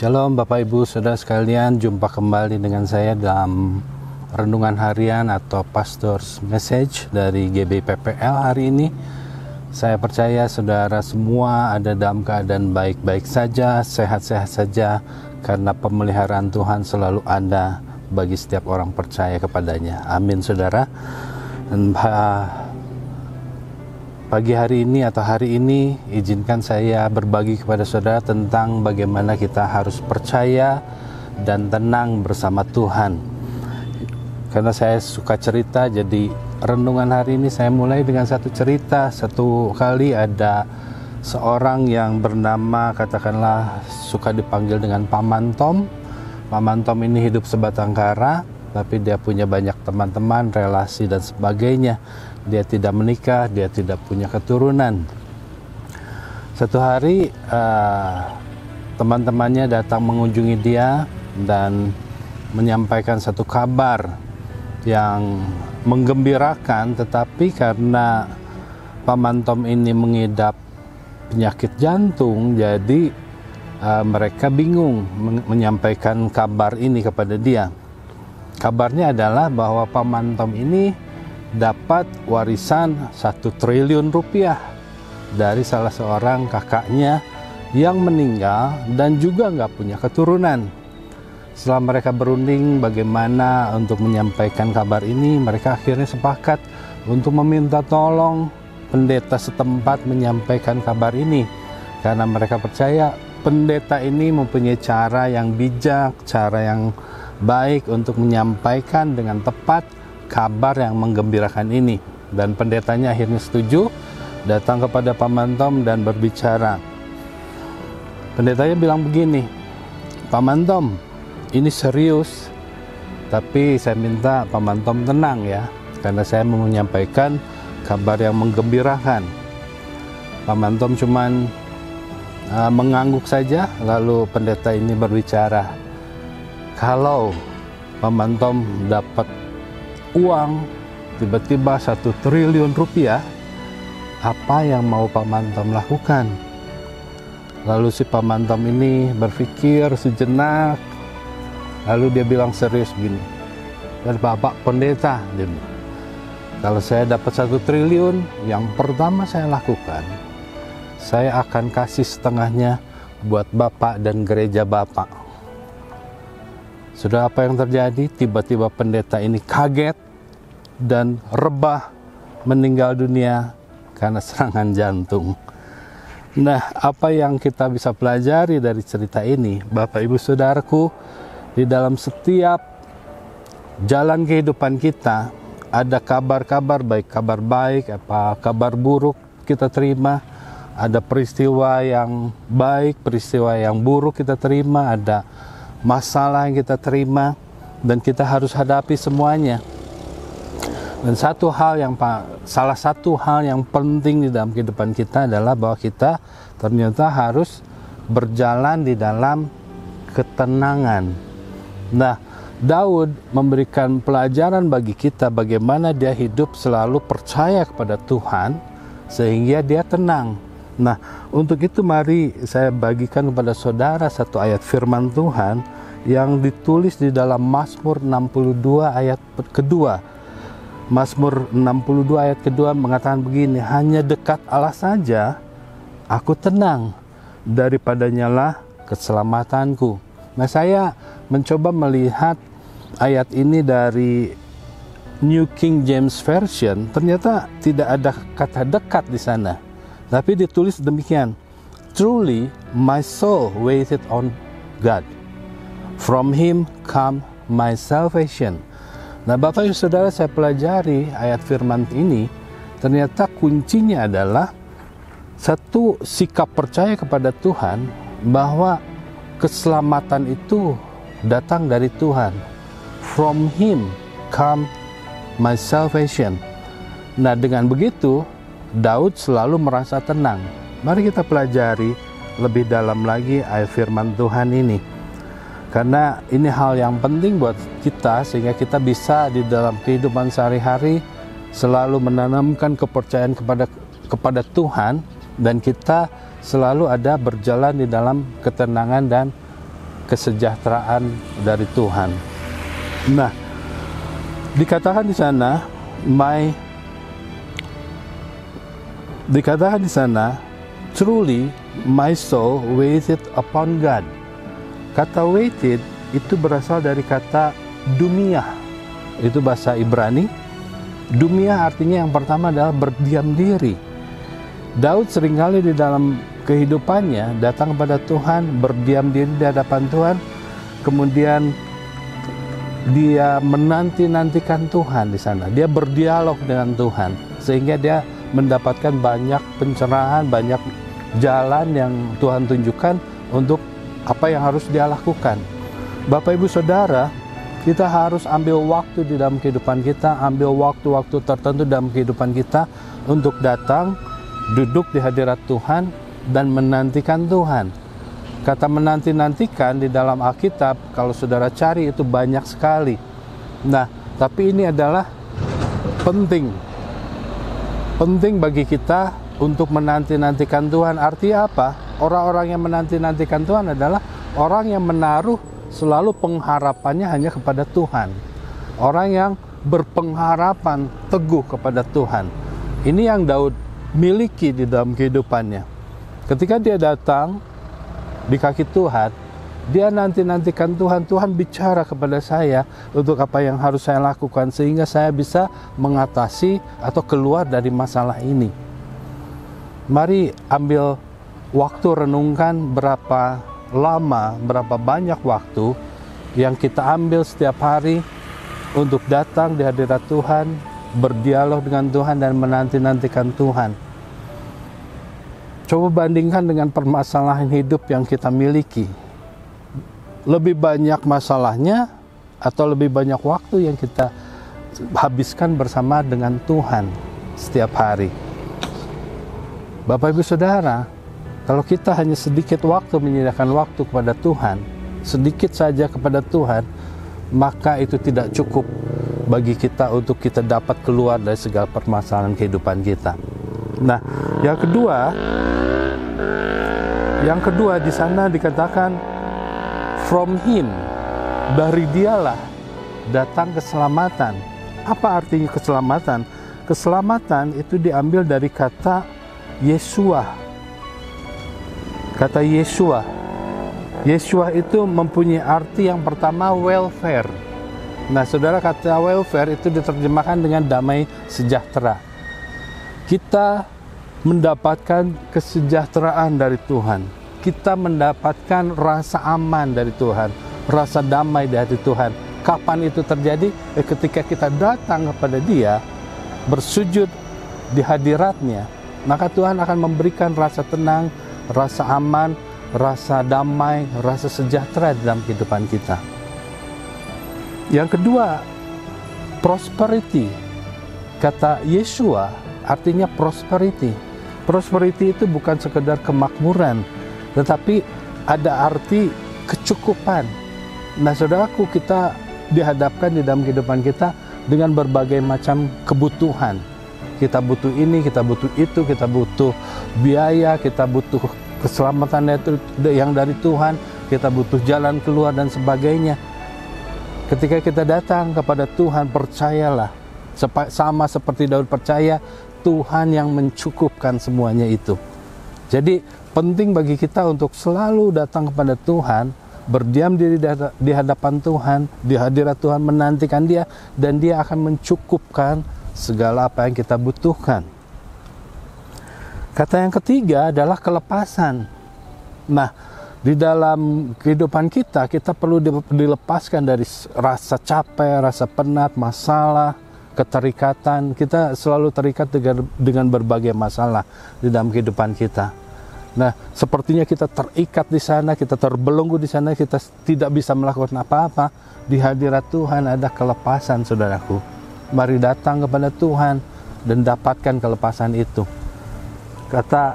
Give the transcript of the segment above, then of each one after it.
Shalom Bapak Ibu Saudara sekalian, jumpa kembali dengan saya dalam renungan harian atau Pastors Message dari GBPPL hari ini. Saya percaya saudara semua ada dalam keadaan baik-baik saja, sehat-sehat saja karena pemeliharaan Tuhan selalu ada bagi setiap orang percaya kepadanya. Amin saudara. Dan pagi hari ini atau hari ini izinkan saya berbagi kepada saudara tentang bagaimana kita harus percaya dan tenang bersama Tuhan. Karena saya suka cerita jadi renungan hari ini saya mulai dengan satu cerita. Satu kali ada seorang yang bernama katakanlah suka dipanggil dengan Paman Tom. Paman Tom ini hidup sebatang kara, tapi dia punya banyak teman-teman, relasi dan sebagainya. Dia tidak menikah, dia tidak punya keturunan. Satu hari uh, teman-temannya datang mengunjungi dia dan menyampaikan satu kabar yang menggembirakan tetapi karena Paman Tom ini mengidap penyakit jantung jadi uh, mereka bingung men menyampaikan kabar ini kepada dia kabarnya adalah bahwa Paman Tom ini dapat warisan satu triliun rupiah dari salah seorang kakaknya yang meninggal dan juga nggak punya keturunan setelah mereka berunding bagaimana untuk menyampaikan kabar ini, mereka akhirnya sepakat untuk meminta tolong pendeta setempat menyampaikan kabar ini. Karena mereka percaya pendeta ini mempunyai cara yang bijak, cara yang baik untuk menyampaikan dengan tepat kabar yang menggembirakan ini. Dan pendetanya akhirnya setuju, datang kepada Paman Tom dan berbicara. Pendetanya bilang begini, Paman Tom, ini serius tapi saya minta Paman Tom tenang ya karena saya mau menyampaikan kabar yang menggembirakan Paman Tom cuman uh, mengangguk saja lalu pendeta ini berbicara kalau Paman Tom dapat uang tiba-tiba satu triliun rupiah apa yang mau Paman Tom lakukan lalu si Paman Tom ini berpikir sejenak Lalu dia bilang serius gini, dan Bapak Pendeta, dia kalau saya dapat satu triliun, yang pertama saya lakukan, saya akan kasih setengahnya buat Bapak dan gereja Bapak. Sudah apa yang terjadi? Tiba-tiba pendeta ini kaget dan rebah meninggal dunia karena serangan jantung. Nah, apa yang kita bisa pelajari dari cerita ini, Bapak Ibu Saudaraku, di dalam setiap jalan kehidupan kita ada kabar-kabar baik kabar baik apa kabar buruk kita terima ada peristiwa yang baik peristiwa yang buruk kita terima ada masalah yang kita terima dan kita harus hadapi semuanya dan satu hal yang salah satu hal yang penting di dalam kehidupan kita adalah bahwa kita ternyata harus berjalan di dalam ketenangan Nah, Daud memberikan pelajaran bagi kita bagaimana dia hidup selalu percaya kepada Tuhan sehingga dia tenang. Nah, untuk itu mari saya bagikan kepada saudara satu ayat firman Tuhan yang ditulis di dalam Mazmur 62 ayat kedua. Mazmur 62 ayat kedua mengatakan begini, hanya dekat Allah saja aku tenang daripadanya lah keselamatanku. Nah, saya mencoba melihat ayat ini dari New King James Version, ternyata tidak ada kata dekat di sana. Tapi ditulis demikian, Truly my soul waited on God. From him come my salvation. Nah Bapak Ibu Saudara saya pelajari ayat firman ini, ternyata kuncinya adalah satu sikap percaya kepada Tuhan bahwa keselamatan itu datang dari Tuhan. From Him come my salvation. Nah, dengan begitu Daud selalu merasa tenang. Mari kita pelajari lebih dalam lagi ayat firman Tuhan ini. Karena ini hal yang penting buat kita sehingga kita bisa di dalam kehidupan sehari-hari selalu menanamkan kepercayaan kepada kepada Tuhan dan kita selalu ada berjalan di dalam ketenangan dan kesejahteraan dari Tuhan. Nah, dikatakan di sana my dikatakan di sana truly my soul waited upon God. Kata waited itu berasal dari kata dumiah. Itu bahasa Ibrani. Dumiah artinya yang pertama adalah berdiam diri. Daud sering kali di dalam kehidupannya datang kepada Tuhan, berdiam diri di hadapan Tuhan, kemudian dia menanti-nantikan Tuhan di sana. Dia berdialog dengan Tuhan sehingga dia mendapatkan banyak pencerahan, banyak jalan yang Tuhan tunjukkan untuk apa yang harus dia lakukan. Bapak Ibu Saudara, kita harus ambil waktu di dalam kehidupan kita, ambil waktu-waktu tertentu dalam kehidupan kita untuk datang, duduk di hadirat Tuhan, dan menantikan Tuhan. Kata menanti-nantikan di dalam Alkitab, kalau saudara cari itu banyak sekali. Nah, tapi ini adalah penting. Penting bagi kita untuk menanti-nantikan Tuhan. Artinya apa? Orang-orang yang menanti-nantikan Tuhan adalah orang yang menaruh selalu pengharapannya hanya kepada Tuhan. Orang yang berpengharapan teguh kepada Tuhan. Ini yang Daud miliki di dalam kehidupannya. Ketika dia datang di kaki Tuhan, dia nanti-nantikan Tuhan, Tuhan bicara kepada saya untuk apa yang harus saya lakukan sehingga saya bisa mengatasi atau keluar dari masalah ini. Mari ambil waktu renungkan berapa lama, berapa banyak waktu yang kita ambil setiap hari untuk datang di hadirat Tuhan, berdialog dengan Tuhan dan menanti-nantikan Tuhan Coba bandingkan dengan permasalahan hidup yang kita miliki. Lebih banyak masalahnya atau lebih banyak waktu yang kita habiskan bersama dengan Tuhan setiap hari. Bapak Ibu Saudara, kalau kita hanya sedikit waktu menyediakan waktu kepada Tuhan, sedikit saja kepada Tuhan, maka itu tidak cukup bagi kita untuk kita dapat keluar dari segala permasalahan kehidupan kita. Nah, yang kedua, yang kedua di sana dikatakan from him dari dialah datang keselamatan. Apa artinya keselamatan? Keselamatan itu diambil dari kata Yesua. Kata Yesua. Yesua itu mempunyai arti yang pertama welfare. Nah, saudara kata welfare itu diterjemahkan dengan damai sejahtera. Kita mendapatkan kesejahteraan dari Tuhan. Kita mendapatkan rasa aman dari Tuhan, rasa damai dari Tuhan. Kapan itu terjadi? Eh, ketika kita datang kepada Dia, bersujud di hadiratnya, maka Tuhan akan memberikan rasa tenang, rasa aman, rasa damai, rasa sejahtera dalam kehidupan kita. Yang kedua, prosperity. Kata Yesua artinya prosperity Prosperity itu bukan sekedar kemakmuran, tetapi ada arti kecukupan. Nah, saudaraku, kita dihadapkan di dalam kehidupan kita dengan berbagai macam kebutuhan. Kita butuh ini, kita butuh itu, kita butuh biaya, kita butuh keselamatan yang dari Tuhan, kita butuh jalan keluar dan sebagainya. Ketika kita datang kepada Tuhan, percayalah, sama seperti Daud percaya, Tuhan yang mencukupkan semuanya itu. Jadi penting bagi kita untuk selalu datang kepada Tuhan, berdiam diri di hadapan Tuhan, di hadirat Tuhan menantikan Dia dan Dia akan mencukupkan segala apa yang kita butuhkan. Kata yang ketiga adalah kelepasan. Nah, di dalam kehidupan kita kita perlu dilepaskan dari rasa capek, rasa penat, masalah, keterikatan kita selalu terikat dengan, berbagai masalah di dalam kehidupan kita. Nah, sepertinya kita terikat di sana, kita terbelenggu di sana, kita tidak bisa melakukan apa-apa. Di hadirat Tuhan ada kelepasan, saudaraku. Mari datang kepada Tuhan dan dapatkan kelepasan itu. Kata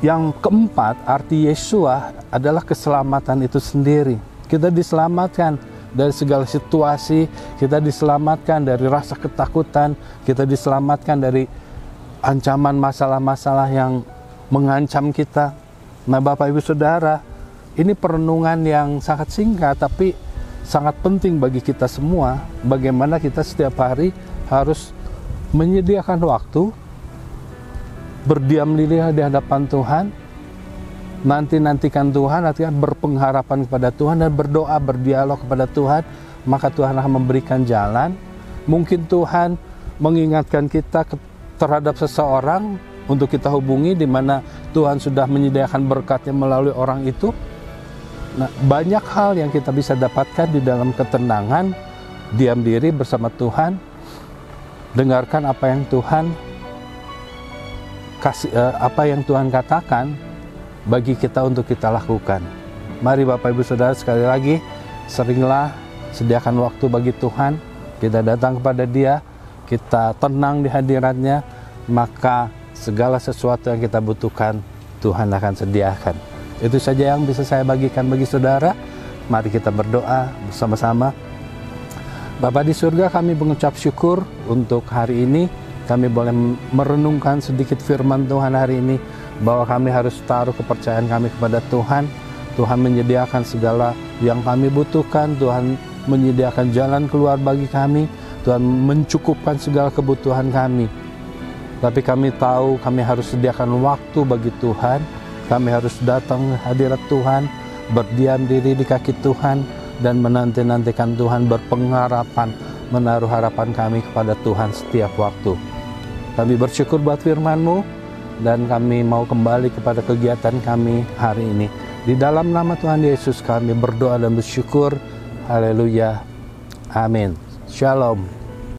yang keempat, arti Yesua adalah keselamatan itu sendiri. Kita diselamatkan dari segala situasi, kita diselamatkan dari rasa ketakutan, kita diselamatkan dari ancaman masalah-masalah yang mengancam kita. Nah, Bapak Ibu Saudara, ini perenungan yang sangat singkat tapi sangat penting bagi kita semua bagaimana kita setiap hari harus menyediakan waktu berdiam diri di hadapan Tuhan nanti-nantikan Tuhan artinya berpengharapan kepada Tuhan dan berdoa berdialog kepada Tuhan maka Tuhan akan memberikan jalan mungkin Tuhan mengingatkan kita terhadap seseorang untuk kita hubungi di mana Tuhan sudah menyediakan berkatnya melalui orang itu. Nah, banyak hal yang kita bisa dapatkan di dalam ketenangan, diam diri bersama Tuhan, dengarkan apa yang Tuhan kasih, eh, apa yang Tuhan katakan bagi kita untuk kita lakukan. Mari Bapak Ibu Saudara sekali lagi, seringlah sediakan waktu bagi Tuhan, kita datang kepada Dia, kita tenang di hadiratnya, maka segala sesuatu yang kita butuhkan Tuhan akan sediakan. Itu saja yang bisa saya bagikan bagi saudara. Mari kita berdoa bersama-sama. Bapak di surga kami mengucap syukur untuk hari ini. Kami boleh merenungkan sedikit firman Tuhan hari ini. Bahwa kami harus taruh kepercayaan kami kepada Tuhan. Tuhan menyediakan segala yang kami butuhkan. Tuhan menyediakan jalan keluar bagi kami. Tuhan mencukupkan segala kebutuhan kami. Tapi kami tahu kami harus sediakan waktu bagi Tuhan kami harus datang hadirat Tuhan, berdiam diri di kaki Tuhan, dan menanti-nantikan Tuhan berpengharapan, menaruh harapan kami kepada Tuhan setiap waktu. Kami bersyukur buat firman-Mu, dan kami mau kembali kepada kegiatan kami hari ini. Di dalam nama Tuhan Yesus kami berdoa dan bersyukur. Haleluya. Amin. Shalom.